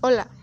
Hola.